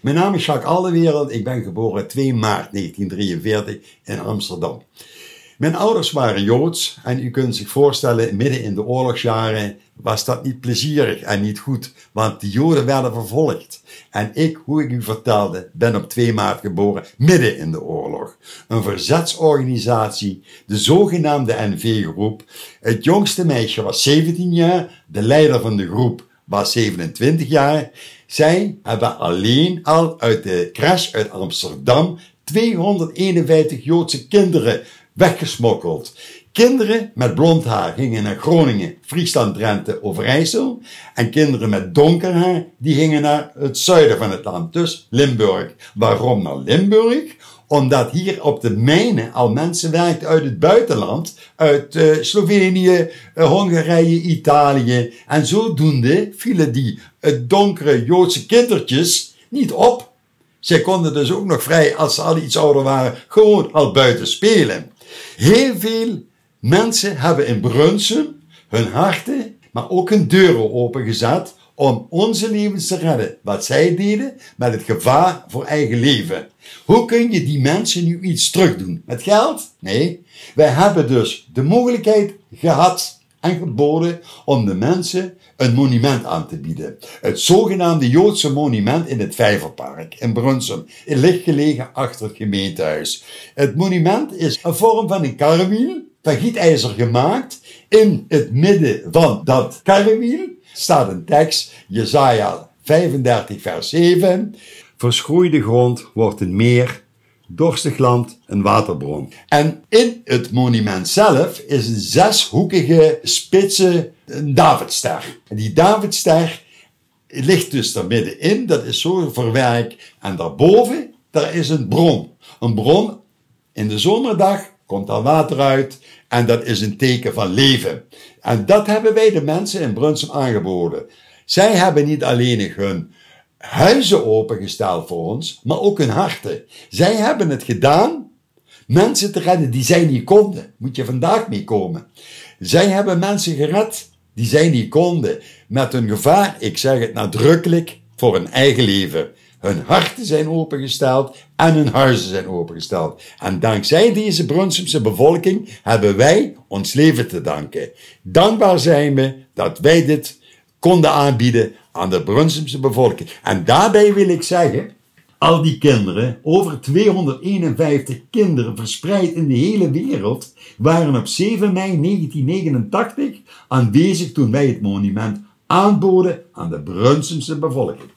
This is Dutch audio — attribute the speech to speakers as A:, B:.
A: Mijn naam is Jacques Allewereld. Ik ben geboren 2 maart 1943 in Amsterdam. Mijn ouders waren Joods en u kunt zich voorstellen, midden in de oorlogsjaren was dat niet plezierig en niet goed, want de Joden werden vervolgd. En ik, hoe ik u vertelde, ben op 2 maart geboren, midden in de oorlog. Een verzetsorganisatie, de zogenaamde NV-groep. Het jongste meisje was 17 jaar, de leider van de groep was 27 jaar. Zij hebben alleen al uit de crash uit Amsterdam 251 Joodse kinderen weggesmokkeld. Kinderen met blond haar gingen naar Groningen, Friesland, Drenthe, Overijssel. En kinderen met donker haar, die gingen naar het zuiden van het land, dus Limburg. Waarom naar Limburg? Omdat hier op de mijnen al mensen werkten uit het buitenland, uit uh, Slovenië, uh, Hongarije, Italië. En zodoende vielen die uh, donkere Joodse kindertjes niet op. Zij konden dus ook nog vrij, als ze al iets ouder waren, gewoon al buiten spelen. Heel veel mensen hebben in Brunsum hun harten, maar ook hun deuren opengezet om onze levens te redden. Wat zij deden met het gevaar voor eigen leven. Hoe kun je die mensen nu iets terugdoen? Met geld? Nee. Wij hebben dus de mogelijkheid gehad en geboden om de mensen een monument aan te bieden. Het zogenaamde Joodse monument in het Vijverpark in Brunsum. Het ligt gelegen achter het gemeentehuis. Het monument is een vorm van een karrewiel, van gietijzer gemaakt. In het midden van dat karrewiel staat een tekst, Jesaja 35 vers 7. Verschroeide grond wordt een meer, dorstig land een waterbron. En in het monument zelf is een zeshoekige, spitse Davidster. En die Davidster ligt dus daar middenin, dat is zo verwerkt. En daarboven, daar is een bron. Een bron, in de zomerdag komt daar water uit en dat is een teken van leven. En dat hebben wij de mensen in Brunsum aangeboden. Zij hebben niet alleen hun huizen opengesteld voor ons, maar ook hun harten. Zij hebben het gedaan mensen te redden die zij niet konden. Moet je vandaag mee komen. Zij hebben mensen gered die zij niet konden. Met een gevaar, ik zeg het nadrukkelijk, voor hun eigen leven. Hun harten zijn opengesteld en hun huizen zijn opengesteld. En dankzij deze Brunsumse bevolking hebben wij ons leven te danken. Dankbaar zijn we dat wij dit konden aanbieden aan de Brunsumse bevolking. En daarbij wil ik zeggen, al die kinderen, over 251 kinderen verspreid in de hele wereld, waren op 7 mei 1989 aanwezig toen wij het monument aanboden aan de Brunsumse bevolking.